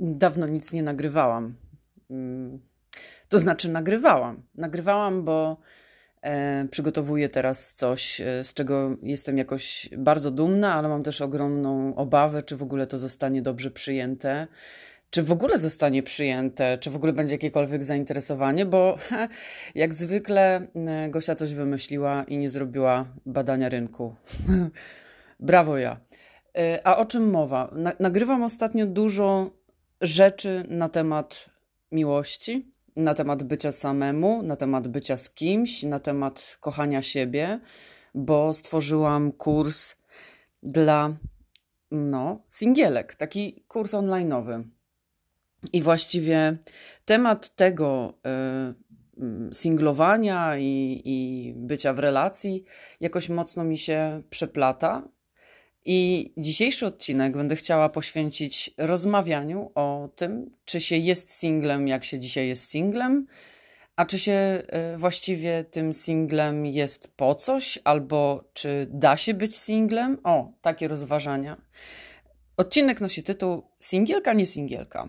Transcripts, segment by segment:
Dawno nic nie nagrywałam. Mm, to znaczy, nagrywałam. Nagrywałam, bo e, przygotowuję teraz coś, e, z czego jestem jakoś bardzo dumna, ale mam też ogromną obawę, czy w ogóle to zostanie dobrze przyjęte. Czy w ogóle zostanie przyjęte, czy w ogóle będzie jakiekolwiek zainteresowanie, bo jak zwykle e, Gosia coś wymyśliła i nie zrobiła badania rynku. Brawo ja. E, a o czym mowa? nagrywam ostatnio dużo rzeczy na temat miłości, na temat bycia samemu, na temat bycia z kimś, na temat kochania siebie, bo stworzyłam kurs dla no, singielek, taki kurs onlineowy. I właściwie temat tego y, singlowania i, i bycia w relacji jakoś mocno mi się przeplata i dzisiejszy odcinek będę chciała poświęcić rozmawianiu o tym, czy się jest singlem, jak się dzisiaj jest singlem, a czy się e, właściwie tym singlem jest po coś, albo czy da się być singlem? O, takie rozważania. Odcinek nosi tytuł Singielka, nie singielka.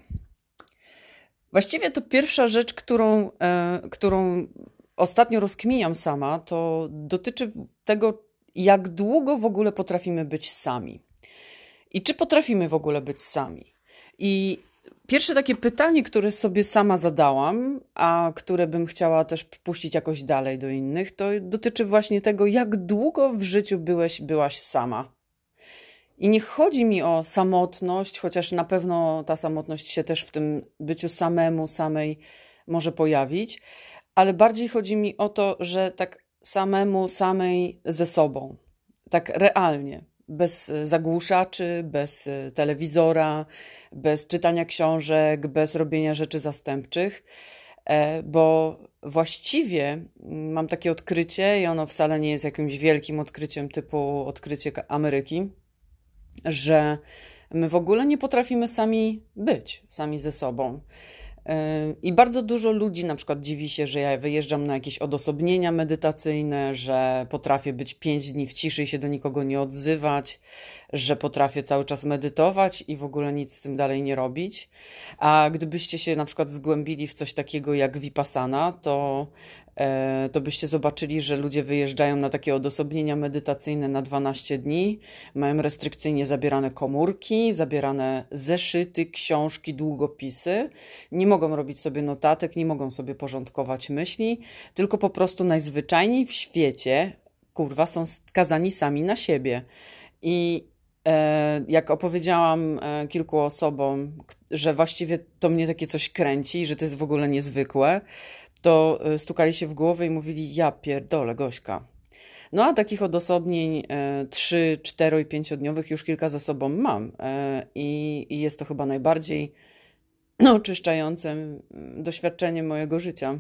Właściwie to pierwsza rzecz, którą, e, którą ostatnio rozkminiam sama, to dotyczy tego, jak długo w ogóle potrafimy być sami. I czy potrafimy w ogóle być sami? I pierwsze takie pytanie, które sobie sama zadałam, a które bym chciała też puścić jakoś dalej do innych, to dotyczy właśnie tego, jak długo w życiu byłeś, byłaś sama. I nie chodzi mi o samotność, chociaż na pewno ta samotność się też w tym byciu samemu, samej może pojawić, ale bardziej chodzi mi o to, że tak samemu, samej ze sobą. Tak realnie. Bez zagłuszaczy, bez telewizora, bez czytania książek, bez robienia rzeczy zastępczych, e, bo właściwie mam takie odkrycie, i ono wcale nie jest jakimś wielkim odkryciem typu odkrycie Ameryki, że my w ogóle nie potrafimy sami być, sami ze sobą. I bardzo dużo ludzi na przykład dziwi się, że ja wyjeżdżam na jakieś odosobnienia medytacyjne, że potrafię być pięć dni w ciszy i się do nikogo nie odzywać, że potrafię cały czas medytować i w ogóle nic z tym dalej nie robić. A gdybyście się na przykład zgłębili w coś takiego jak Vipassana, to E, to byście zobaczyli, że ludzie wyjeżdżają na takie odosobnienia medytacyjne na 12 dni, mają restrykcyjnie zabierane komórki, zabierane zeszyty, książki, długopisy, nie mogą robić sobie notatek, nie mogą sobie porządkować myśli, tylko po prostu najzwyczajniej w świecie, kurwa, są skazani sami na siebie. I jak opowiedziałam e, kilku osobom, że właściwie to mnie takie coś kręci, że to jest w ogóle niezwykłe, to e, stukali się w głowę i mówili: Ja pierdolę, Gośka. No a takich odosobnień e, 3, 4 i 5-dniowych już kilka za sobą mam. E, i, jest to chyba najbardziej oczyszczające doświadczenie mojego życia.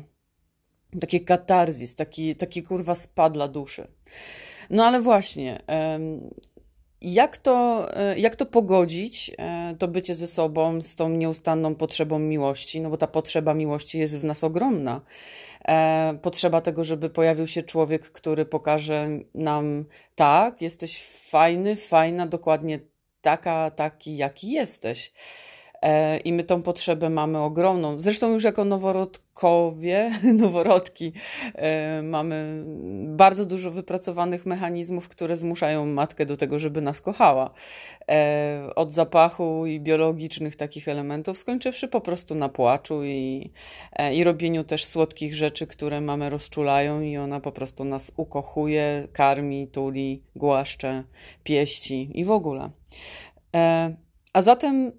Takie katarzis, taki, taki kurwa spadla duszy. No ale właśnie, jak to, e, jak to pogodzić, e, to bycie ze sobą z tą nieustanną potrzebą miłości? No bo ta potrzeba miłości jest w nas ogromna. E, potrzeba tego, żeby pojawił się człowiek, który pokaże nam, tak, jesteś fajny, fajna, dokładnie taka, taki, jaki jesteś. E, I my tą potrzebę mamy ogromną. Zresztą już jako noworodkowie, noworodki, e, mamy bardzo dużo wypracowanych mechanizmów, które zmuszają matkę do tego, żeby nas kochała. E, od zapachu i biologicznych takich elementów, skończywszy po prostu na płaczu i, i robieniu też słodkich rzeczy, które mamy rozczulają i ona po prostu nas ukochuje, karmi, tuli, głaszcze, pieści i w ogóle. A zatem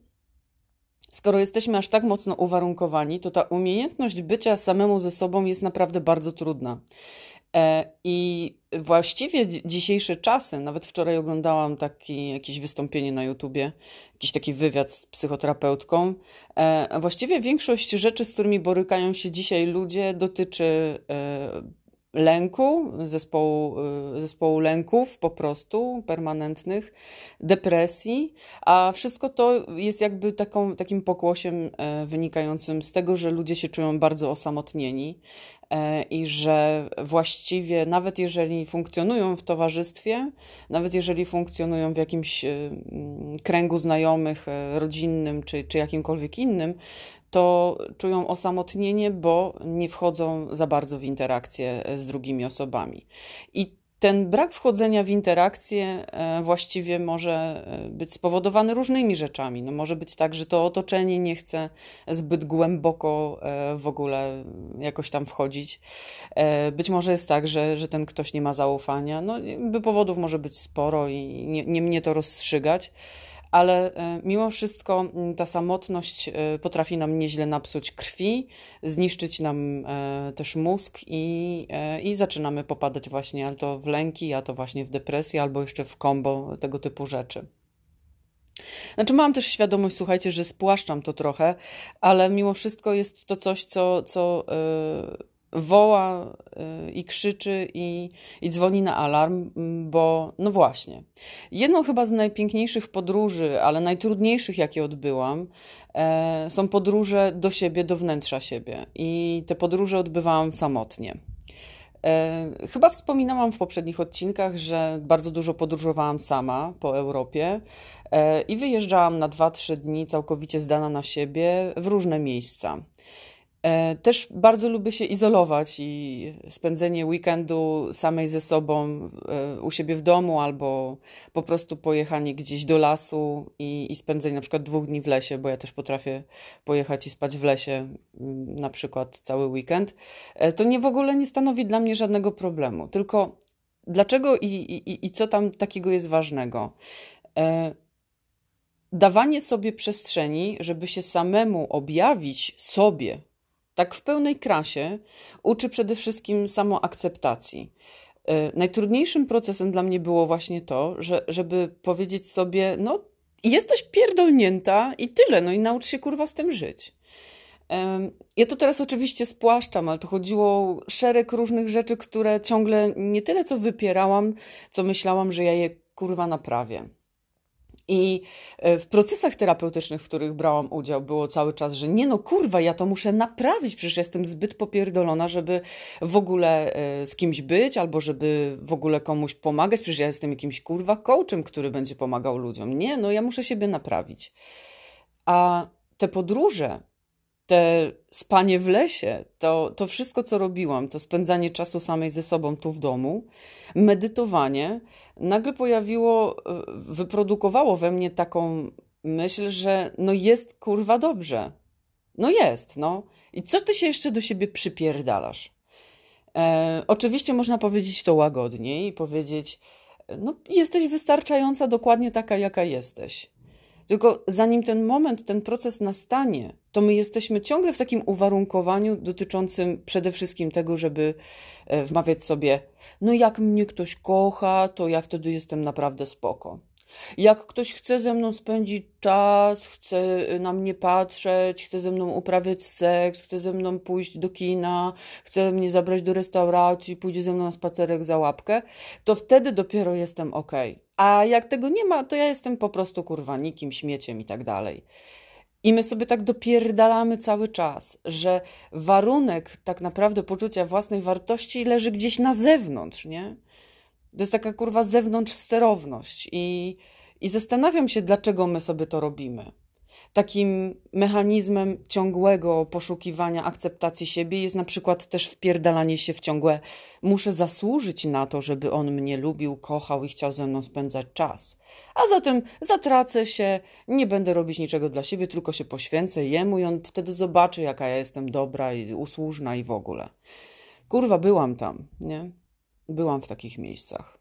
Skoro jesteśmy aż tak mocno uwarunkowani, to ta umiejętność bycia samemu ze sobą jest naprawdę bardzo trudna. E, I właściwie dzisiejsze czasy, nawet wczoraj oglądałam taki, jakieś wystąpienie na YouTubie, jakiś taki wywiad z psychoterapeutką. E, właściwie większość rzeczy, z którymi borykają się dzisiaj ludzie, dotyczy e, lęku, zespołu, y, zespołu lęków po prostu permanentnych, depresji, a wszystko to jest jakby taką, takim pokłosiem e, wynikającym z tego, że ludzie się czują bardzo osamotnieni e, i że właściwie nawet jeżeli funkcjonują w towarzystwie, nawet jeżeli funkcjonują w jakimś y, kręgu znajomych, e, rodzinnym czy, czy jakimkolwiek innym, to czują osamotnienie, bo nie wchodzą za bardzo w interakcje z drugimi osobami. I ten brak wchodzenia w interakcje e, właściwie może e, być spowodowany różnymi rzeczami. No może być tak, że to otoczenie nie chce zbyt głęboko e, w ogóle jakoś tam wchodzić. Być może jest tak, że, że ten ktoś nie ma zaufania. No, powodów może być sporo i nie, nie mnie to rozstrzygać ale e, mimo wszystko ta samotność e, potrafi nam nieźle napsuć krwi, zniszczyć nam e, też mózg i, i zaczynamy popadać właśnie albo w lęki, a to właśnie w depresję, albo jeszcze w kombo tego typu rzeczy. Znaczy, mam też świadomość, słuchajcie, że spłaszczam to trochę, ale mimo wszystko jest to coś, co, co woła y, i krzyczy i, i dzwoni na alarm, bo no właśnie. Jedną chyba z najpiękniejszych podróży, ale najtrudniejszych, jakie odbyłam, e, są podróże do siebie, do wnętrza siebie. I te podróże odbywałam samotnie. E, chyba wspominałam w poprzednich odcinkach, że bardzo dużo podróżowałam sama po Europie e, i wyjeżdżałam na 2-3 dni całkowicie zdana na siebie w różne miejsca. E, też bardzo lubię się izolować i spędzenie weekendu samej ze sobą e, u siebie w domu albo po prostu pojechanie gdzieś do lasu i, i spędzenie na przykład dwóch dni w lesie, bo ja też potrafię pojechać i spać w lesie na przykład cały weekend. E, to nie w ogóle nie stanowi dla mnie żadnego problemu. Tylko dlaczego i, i, i co tam takiego jest ważnego? Dawanie sobie przestrzeni, żeby się samemu objawić sobie, tak w pełnej krasie, uczy przede wszystkim samoakceptacji. E, najtrudniejszym procesem dla mnie było właśnie to, że, żeby powiedzieć sobie, no jesteś pierdolnięta i tyle, no i naucz się kurwa z tym żyć. Ja to teraz oczywiście spłaszczam, ale to chodziło o szereg różnych rzeczy, które ciągle nie tyle co wypierałam, co myślałam, że ja je kurwa naprawię. I e, w procesach terapeutycznych, w których brałam udział, było cały czas, że nie no kurwa, ja to muszę naprawić, przecież jestem zbyt popierdolona, żeby w ogóle e, z kimś być, albo żeby w ogóle komuś pomagać, przecież ja jestem jakimś kurwa coachem, który będzie pomagał ludziom. Nie, no ja muszę siebie naprawić. A te podróże, te spanie w lesie, to, to wszystko, co robiłam, to spędzanie czasu samej ze sobą tu w domu, medytowanie, nagle pojawiło, wyprodukowało we mnie taką myśl, że no jest kurwa dobrze. No jest, no. I co ty się jeszcze do siebie przypierdalasz? E, oczywiście można powiedzieć to łagodniej i powiedzieć, no jesteś wystarczająca dokładnie taka, jaka jesteś. Tylko zanim ten moment, ten proces nastanie, to my jesteśmy ciągle w takim uwarunkowaniu dotyczącym przede wszystkim tego, żeby e, wmawiać sobie, no jak mnie ktoś kocha, to ja wtedy jestem naprawdę spoko. Jak ktoś chce ze mną spędzić czas, chce na mnie patrzeć, chce ze mną uprawiać seks, chce ze mną pójść do kina, chce mnie zabrać do restauracji, pójdzie ze mną na spacerek za łapkę, to wtedy dopiero jestem ok. A jak tego nie ma, to ja jestem po prostu kurwa nikim, śmieciem i tak dalej. I my sobie tak dopierdalamy cały czas, że warunek tak naprawdę poczucia własnej wartości leży gdzieś na zewnątrz, nie? To jest taka kurwa zewnątrz sterowność i, i zastanawiam się, dlaczego my sobie to robimy. Takim mechanizmem ciągłego poszukiwania akceptacji siebie jest na przykład też wpierdalanie się w ciągłe muszę zasłużyć na to, żeby on mnie lubił, kochał i chciał ze mną spędzać czas. A zatem zatracę się, nie będę robić niczego dla siebie, tylko się poświęcę jemu i on wtedy zobaczy, jaka ja jestem dobra i usłużna i w ogóle. Kurwa, byłam tam, nie? Byłam w takich miejscach.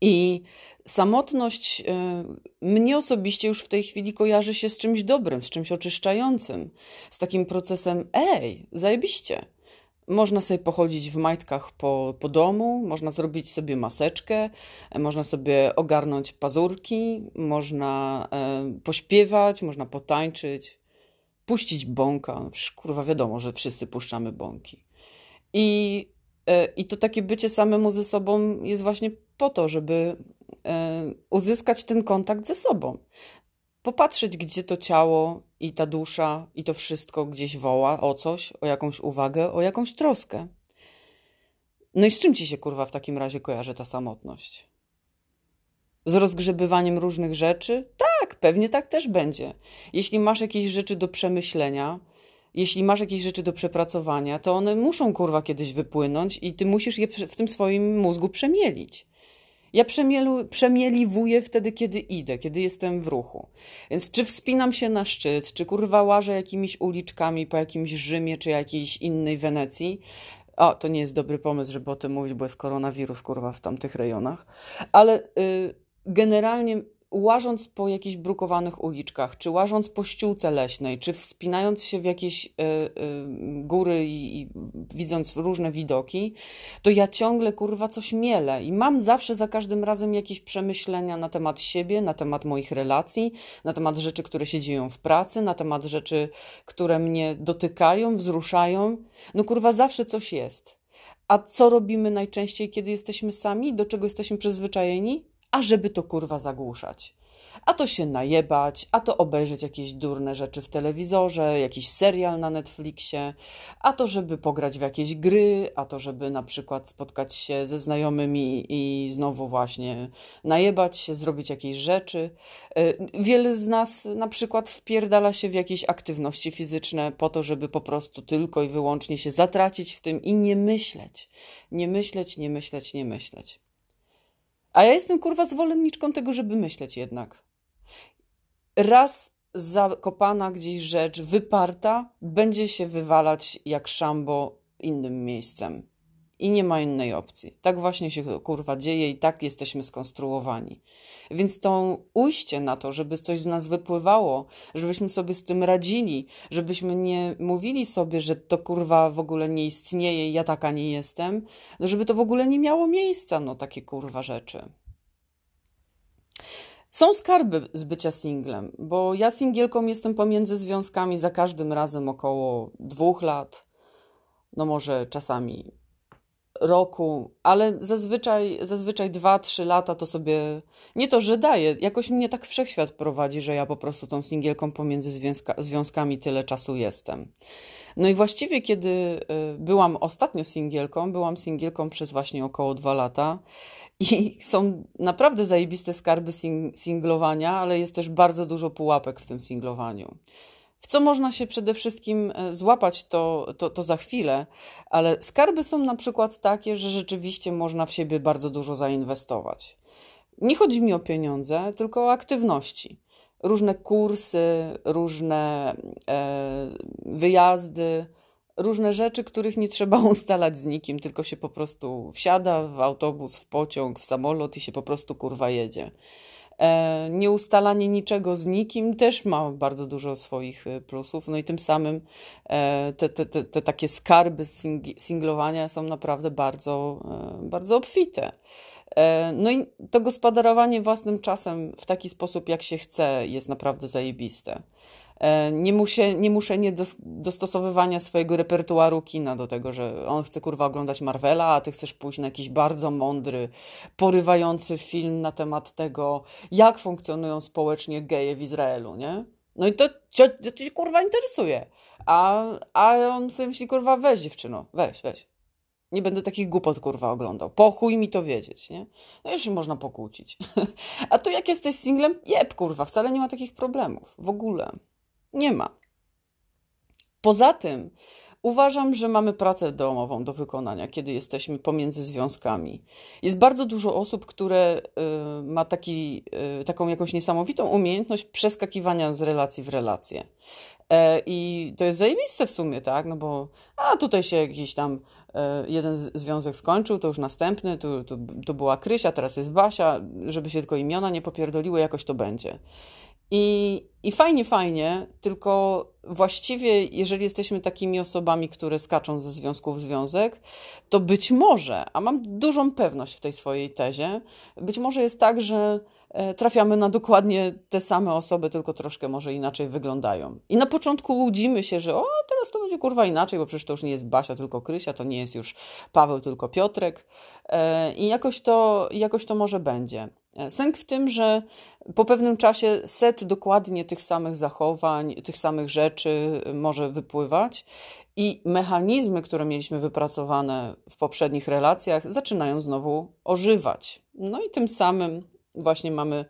I samotność y, mnie osobiście już w tej chwili kojarzy się z czymś dobrym, z czymś oczyszczającym, z takim procesem, ej, zajebiście. Można sobie pochodzić w majtkach po, po domu, można zrobić sobie maseczkę, można sobie ogarnąć pazurki, można e, pośpiewać, można potańczyć, puścić bąka. Kurwa, wiadomo, że wszyscy puszczamy bąki. I I to takie bycie samemu ze sobą jest właśnie po to, żeby e, uzyskać ten kontakt ze sobą. Popatrzeć, gdzie to ciało i ta dusza i to wszystko gdzieś woła o coś, o jakąś uwagę, o jakąś troskę. No i z czym ci się kurwa w takim razie kojarzy ta samotność? Z rozgrzebywaniem różnych rzeczy? Tak, pewnie tak też będzie. Jeśli masz jakieś rzeczy do przemyślenia, jeśli masz jakieś rzeczy do przepracowania, to one muszą kurwa kiedyś wypłynąć i ty musisz je w tym swoim mózgu przemielić. Ja przemielu, przemieliwuję wtedy, kiedy idę, kiedy jestem w ruchu. Więc czy wspinam się na szczyt, czy kurwa łażę jakimiś uliczkami po jakimś Rzymie, czy jakiejś innej Wenecji, o, to nie jest dobry pomysł, żeby o tym mówić, bo jest koronawirus, kurwa, w tamtych rejonach. Ale y, generalnie łażąc po jakichś brukowanych uliczkach, czy łażąc po ściółce leśnej, czy wspinając się w jakieś y, y, góry i, i, widząc różne widoki, to ja ciągle kurwa coś mielę i mam zawsze za każdym razem jakieś przemyślenia na temat siebie, na temat moich relacji, na temat rzeczy, które się dzieją w pracy, na temat rzeczy, które mnie dotykają, wzruszają. No kurwa, zawsze coś jest. A co robimy najczęściej, kiedy jesteśmy sami? Do czego jesteśmy przyzwyczajeni? A żeby to kurwa zagłuszać. A to się najebać, a to obejrzeć jakieś durne rzeczy w telewizorze, jakiś serial na Netflixie, a to żeby pograć w jakieś gry, a to żeby na przykład spotkać się ze znajomymi i znowu właśnie najebać się, zrobić jakieś rzeczy. E, wiele z nas na przykład wpierdala się w jakieś aktywności fizyczne po to, żeby po prostu tylko i wyłącznie się zatracić w tym i nie myśleć. Nie myśleć, nie myśleć, nie myśleć. A ja jestem kurwa zwolenniczką tego, żeby myśleć jednak. Raz zakopana gdzieś rzecz, wyparta, będzie się wywalać jak szambo innym miejscem. I nie ma innej opcji. Tak właśnie się kurwa dzieje i tak jesteśmy skonstruowani. Więc to ujście na to, żeby coś z nas wypływało, żebyśmy sobie z tym radzili, żebyśmy nie mówili sobie, że to kurwa w ogóle nie istnieje ja taka nie jestem, no żeby to w ogóle nie miało miejsca, no takie kurwa rzeczy. Są skarby z bycia singlem, bo ja singielką jestem pomiędzy związkami za każdym razem około dwóch lat, no może czasami roku, ale zazwyczaj, zazwyczaj dwa, trzy lata to sobie nie to, że daje, jakoś mnie tak wszechświat prowadzi, że ja po prostu tą singielką pomiędzy związka, związkami tyle czasu jestem. No i właściwie, kiedy y, byłam ostatnio singielką, byłam singielką przez właśnie około dwa lata i są naprawdę zajebiste skarby sing singlowania, ale jest też bardzo dużo pułapek w tym singlowaniu. W co można się przede wszystkim e, złapać, to, to, to za chwilę, ale skarby są na przykład takie, że rzeczywiście można w siebie bardzo dużo zainwestować. Nie chodzi mi o pieniądze, tylko o aktywności. Różne kursy, różne e, wyjazdy, różne rzeczy, których nie trzeba ustalać z nikim, tylko się po prostu wsiada w autobus, w pociąg, w samolot i się po prostu kurwa jedzie. E, nieustalanie niczego z nikim też ma bardzo dużo swoich e, plusów, no i tym samym e, te, te, te, te takie skarby singlowania są naprawdę bardzo, bardzo obfite. No i to gospodarowanie własnym czasem w taki sposób, jak się chce, jest naprawdę zajebiste. E, nie, muszę, nie muszę nie dostosowywania swojego repertuaru kina do tego, że on chce kurwa oglądać Marvela, a ty chcesz pójść na jakiś bardzo mądry, porywający film na temat tego, jak funkcjonują społecznie geje w Izraelu, nie? No i to cię, to kurwa interesuje. A, a on sobie myśli, kurwa, weź dziewczyno, weź, weź. Nie będę takich głupot kurwa oglądał. Po chuj mi to wiedzieć, nie? No już się można pokłócić. A tu jak jesteś singlem, jeb kurwa, wcale nie ma takich problemów. W ogóle. Nie ma. Poza tym uważam, że mamy pracę domową do wykonania, kiedy jesteśmy pomiędzy związkami. Jest bardzo dużo osób, które y, ma taki, y, taką jakąś niesamowitą umiejętność przeskakiwania z relacji w relację. E, I to jest zajebiste w sumie, tak? No bo a tutaj się jakiś tam e, jeden związek skończył, to już następny, tu, tu, tu była Krysia, teraz jest Basia, żeby się tylko imiona nie popierdoliły, jakoś to będzie. I, I fajnie, fajnie, tylko właściwie, jeżeli jesteśmy takimi osobami, które skaczą ze związku w związek, to być może, a mam dużą pewność w tej swojej tezie, być może jest tak, że trafiamy na dokładnie te same osoby, tylko troszkę może inaczej wyglądają. I na początku łudzimy się, że o, teraz to będzie kurwa inaczej, bo przecież to już nie jest Basia, tylko Krysia, to nie jest już Paweł, tylko Piotrek. E, I jakoś to, jakoś to może będzie. E, sęk w tym, że po pewnym czasie set dokładnie tych samych zachowań, tych samych rzeczy może wypływać i mechanizmy, które mieliśmy wypracowane w poprzednich relacjach, zaczynają znowu ożywać. No i tym samym właśnie mamy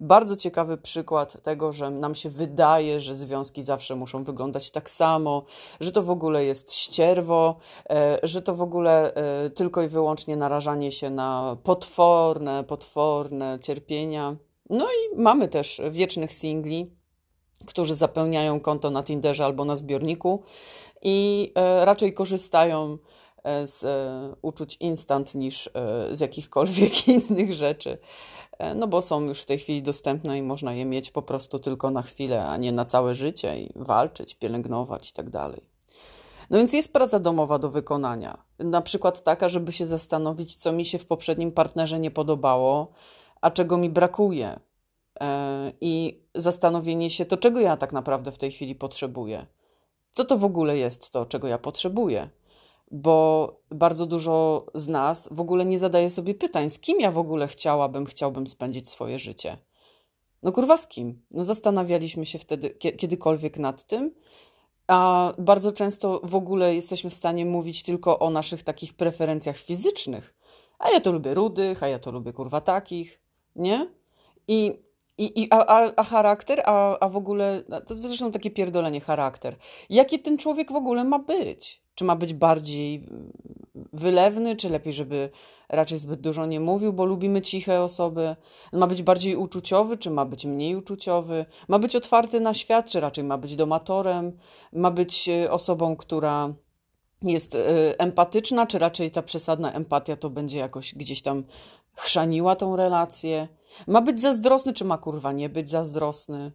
bardzo ciekawy przykład tego, że nam się wydaje, że związki zawsze muszą wyglądać tak samo, że to w ogóle jest ścierwo, e, że to w ogóle e, tylko i wyłącznie narażanie się na potworne, potworne cierpienia. No i mamy też wiecznych singli, którzy zapełniają konto na Tinderze albo na zbiorniku i e, raczej korzystają z uczuć instant niż z jakichkolwiek innych rzeczy. E, no bo są już w tej chwili dostępne i można je mieć po prostu tylko na chwilę, a nie na całe życie i walczyć, pielęgnować i tak. No więc jest praca domowa do wykonania. Na przykład taka, żeby się zastanowić, co mi się w poprzednim partnerze nie podobało, a czego mi brakuje. E, I zastanowienie się, to czego ja tak naprawdę w tej chwili potrzebuję. Co to w ogóle jest to, czego ja potrzebuję? Bo bardzo dużo z nas w ogóle nie zadaje sobie pytań, z kim ja w ogóle chciałabym, chciałbym spędzić swoje życie. No kurwa z kim? No zastanawialiśmy się wtedy kiedykolwiek nad tym, a bardzo często w ogóle jesteśmy w stanie mówić tylko o naszych takich preferencjach fizycznych. A ja to lubię rudych, a ja to lubię kurwa takich, nie? I, i, i a, a, a charakter, a, a w ogóle, to zresztą takie pierdolenie charakter. Jaki ten człowiek w ogóle ma być? Czy ma być bardziej wylewny, czy lepiej, żeby raczej zbyt dużo nie mówił, bo lubimy ciche osoby? Ma być bardziej uczuciowy, czy ma być mniej uczuciowy? Ma być otwarty na świat, czy raczej ma być domatorem? Ma być e, osobą, która jest e, empatyczna, czy raczej ta przesadna empatia to będzie jakoś gdzieś tam chrzaniła tą relację? Ma być zazdrosny, czy ma kurwa nie być zazdrosny?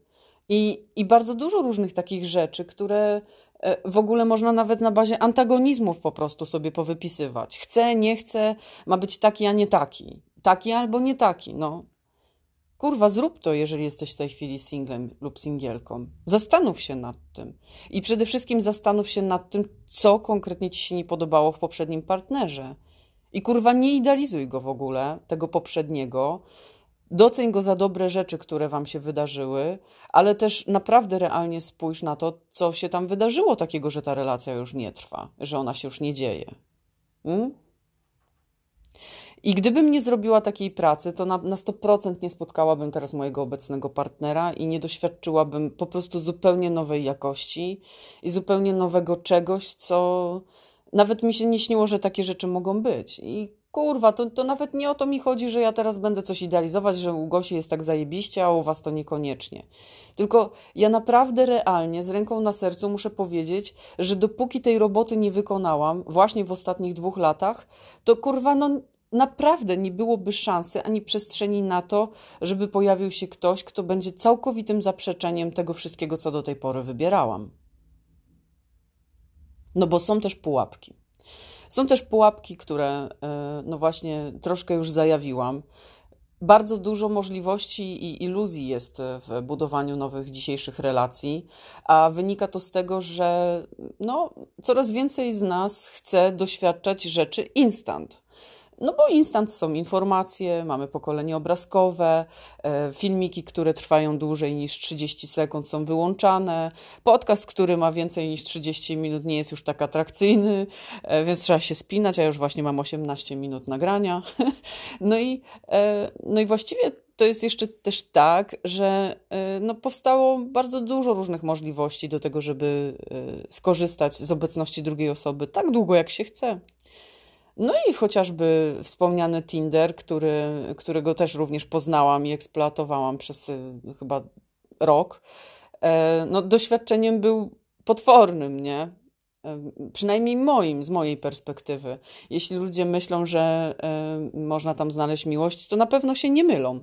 I, I bardzo dużo różnych takich rzeczy, które w ogóle można nawet na bazie antagonizmów po prostu sobie powypisywać. Chcę, nie chcę, ma być taki, a nie taki. Taki albo nie taki, no. Kurwa, zrób to, jeżeli jesteś w tej chwili singlem lub singielką. Zastanów się nad tym. I przede wszystkim zastanów się nad tym, co konkretnie ci się nie podobało w poprzednim partnerze. I kurwa, nie idealizuj go w ogóle, tego poprzedniego, Doceń go za dobre rzeczy, które wam się wydarzyły, ale też naprawdę realnie spójrz na to, co się tam wydarzyło takiego, że ta relacja już nie trwa, że ona się już nie dzieje. Hmm? I gdybym nie zrobiła takiej pracy, to na, na 100% nie spotkałabym teraz mojego obecnego partnera i nie doświadczyłabym po prostu zupełnie nowej jakości i zupełnie nowego czegoś, co nawet mi się nie śniło, że takie rzeczy mogą być. I kurwa, to, to nawet nie o to mi chodzi, że ja teraz będę coś idealizować, że u Gosi jest tak zajebiście, a u was to niekoniecznie. Tylko ja naprawdę realnie, z ręką na sercu muszę powiedzieć, że dopóki tej roboty nie wykonałam, właśnie w ostatnich dwóch latach, to kurwa, no naprawdę nie byłoby szansy ani przestrzeni na to, żeby pojawił się ktoś, kto będzie całkowitym zaprzeczeniem tego wszystkiego, co do tej pory wybierałam. No bo są też pułapki. Są też pułapki, które e, no właśnie troszkę już zajawiłam. Bardzo dużo możliwości i iluzji jest w budowaniu nowych dzisiejszych relacji, a wynika to z tego, że no, coraz więcej z nas chce doświadczać rzeczy instant. No bo instant są informacje, mamy pokolenie obrazkowe, e, filmiki, które trwają dłużej niż 30 sekund są wyłączane, podcast, który ma więcej niż 30 minut nie jest już tak atrakcyjny, e, więc trzeba się spinać, a już właśnie mam 18 minut nagrania. No i, e, no i właściwie to jest jeszcze też tak, że no, powstało bardzo dużo różnych możliwości do tego, żeby skorzystać z obecności drugiej osoby tak długo, jak się chce. No i chociażby wspomniany Tinder, który, którego też również poznałam i eksploatowałam przez y, chyba rok, e, no, doświadczeniem był potwornym, nie? E, przynajmniej moim, z mojej perspektywy. Jeśli ludzie myślą, że e, można tam znaleźć miłość, to na pewno się nie mylą.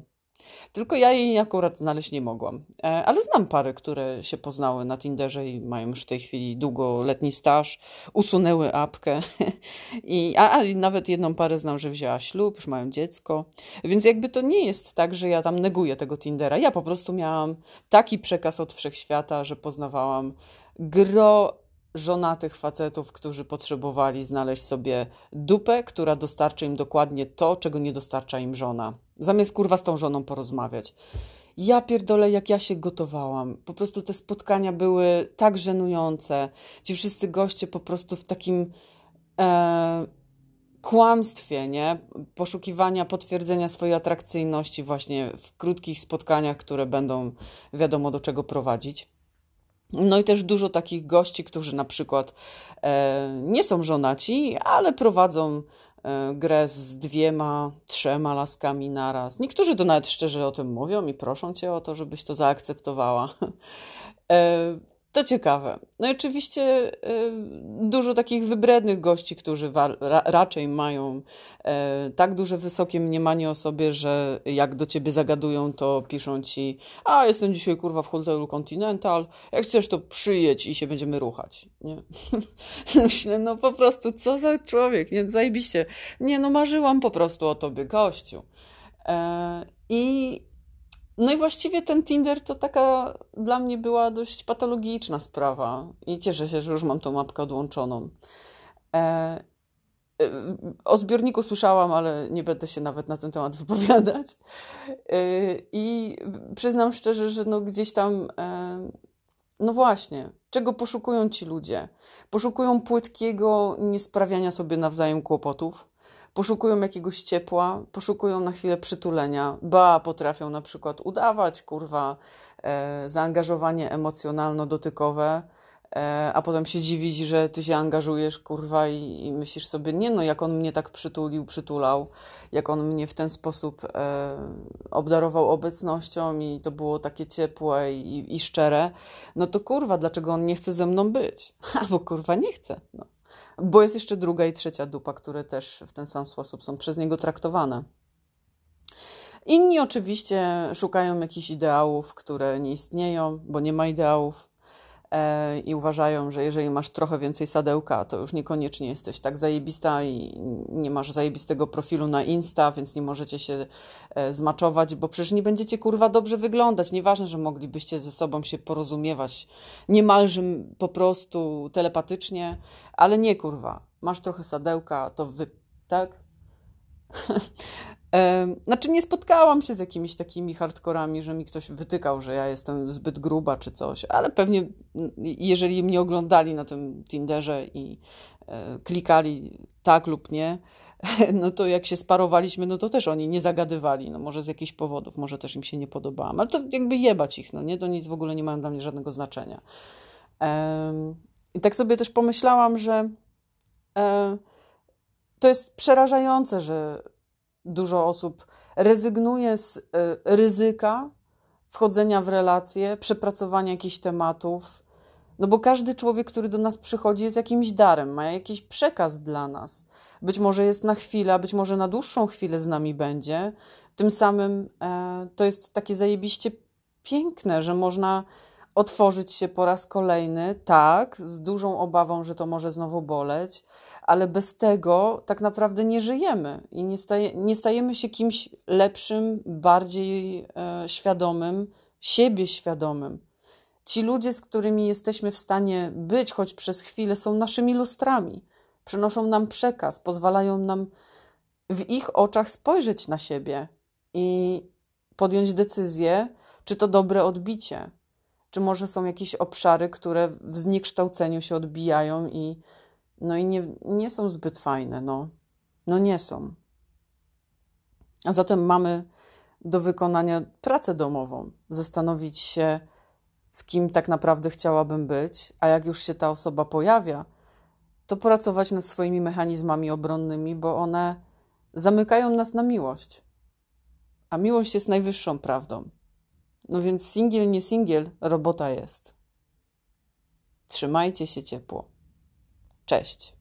Tylko ja jej akurat znaleźć nie mogłam. E, ale znam pary, które się poznały na Tinderze i mają już w tej chwili długoletni staż, usunęły apkę. I, a, a nawet jedną parę znam, że wzięła ślub, już mają dziecko. Więc jakby to nie jest tak, że ja tam neguję tego Tindera. Ja po prostu miałam taki przekaz od wszechświata, że poznawałam gro żonatych facetów, którzy potrzebowali znaleźć sobie dupę, która dostarczy im dokładnie to, czego nie dostarcza im żona. Zamiast kurwa z tą żoną porozmawiać. Ja pierdolę, jak ja się gotowałam. Po prostu te spotkania były tak żenujące. Ci wszyscy goście po prostu w takim e, kłamstwie, nie? Poszukiwania potwierdzenia swojej atrakcyjności właśnie w krótkich spotkaniach, które będą wiadomo do czego prowadzić. No i też dużo takich gości, którzy na przykład e, nie są żonaci, ale prowadzą grę z dwiema, trzema laskami naraz. Niektórzy to nawet szczerze o tym mówią i proszą cię o to, żebyś to zaakceptowała. e, to ciekawe. No i oczywiście y, dużo takich wybrednych gości, którzy ra raczej mają y, tak duże, wysokie mniemanie o sobie, że jak do ciebie zagadują, to piszą ci a jestem dzisiaj kurwa w hotelu Continental, jak chcesz to przyjedź i się będziemy ruchać. Nie? Myślę, no po prostu co za człowiek, nie? Zajebiście. Nie, no marzyłam po prostu o tobie, gościu. E, I no i właściwie ten Tinder to taka dla mnie była dość patologiczna sprawa i cieszę się, że już mam tą mapkę odłączoną. E, e, o zbiorniku słyszałam, ale nie będę się nawet na ten temat wypowiadać. E, I przyznam szczerze, że no gdzieś tam, e, no właśnie, czego poszukują ci ludzie? Poszukują płytkiego niesprawiania sobie nawzajem kłopotów poszukują jakiegoś ciepła, poszukują na chwilę przytulenia, ba, potrafią na przykład udawać, kurwa, e, zaangażowanie emocjonalno-dotykowe, e, a potem się dziwić, że ty się angażujesz, kurwa, i, i, myślisz sobie, nie no, jak on mnie tak przytulił, przytulał, jak on mnie w ten sposób e, obdarował obecnością i to było takie ciepłe i, i szczere, no to kurwa, dlaczego on nie chce ze mną być? Albo kurwa nie chce, no. Bo jest jeszcze druga i trzecia dupa, które też w ten sam sposób są przez niego traktowane. Inni oczywiście szukają jakichś ideałów, które nie istnieją, bo nie ma ideałów. E, i uważają, że jeżeli masz trochę więcej sadełka, to już niekoniecznie jesteś tak zajebista i nie masz zajebistego profilu na Insta, więc nie możecie się e, zmaczować, bo przecież nie będziecie kurwa dobrze wyglądać. Nieważne, że moglibyście ze sobą się porozumiewać niemalże po prostu telepatycznie, ale nie kurwa. Masz trochę sadełka, to wy... tak? Znaczy, nie spotkałam się z jakimiś takimi hardkorami, że mi ktoś wytykał, że ja jestem zbyt gruba czy coś, ale pewnie, jeżeli mnie oglądali na tym Tinderze i e, klikali tak lub nie, no to jak się sparowaliśmy, no to też oni nie zagadywali, no może z jakichś powodów, może też im się nie podobałam, ale to jakby jebać ich, no nie, to nic w ogóle nie mają dla mnie żadnego znaczenia. I tak sobie też pomyślałam, że e, to jest przerażające, że dużo osób rezygnuje z y, ryzyka wchodzenia w relacje, przepracowania jakichś tematów. No bo każdy człowiek, który do nas przychodzi, jest jakimś darem, ma jakiś przekaz dla nas. Być może jest na chwilę, być może na dłuższą chwilę z nami będzie. Tym samym e, to jest takie zajebiście piękne, że można otworzyć się po raz kolejny, tak, z dużą obawą, że to może znowu boleć, ale bez tego tak naprawdę nie żyjemy i nie, staje, nie stajemy się kimś lepszym, bardziej e, świadomym, siebie świadomym. Ci ludzie, z którymi jesteśmy w stanie być, choć przez chwilę, są naszymi lustrami, przynoszą nam przekaz, pozwalają nam w ich oczach spojrzeć na siebie i podjąć decyzję, czy to dobre odbicie, czy może są jakieś obszary, które w zniekształceniu się odbijają i no i nie, nie są zbyt fajne, no. No nie są. A zatem mamy do wykonania pracę domową, zastanowić się, z kim tak naprawdę chciałabym być, a jak już się ta osoba pojawia, to pracować nad swoimi mechanizmami obronnymi, bo one zamykają nas na miłość. A miłość jest najwyższą prawdą. No więc singiel, nie singiel, robota jest. Trzymajcie się ciepło. Cześć.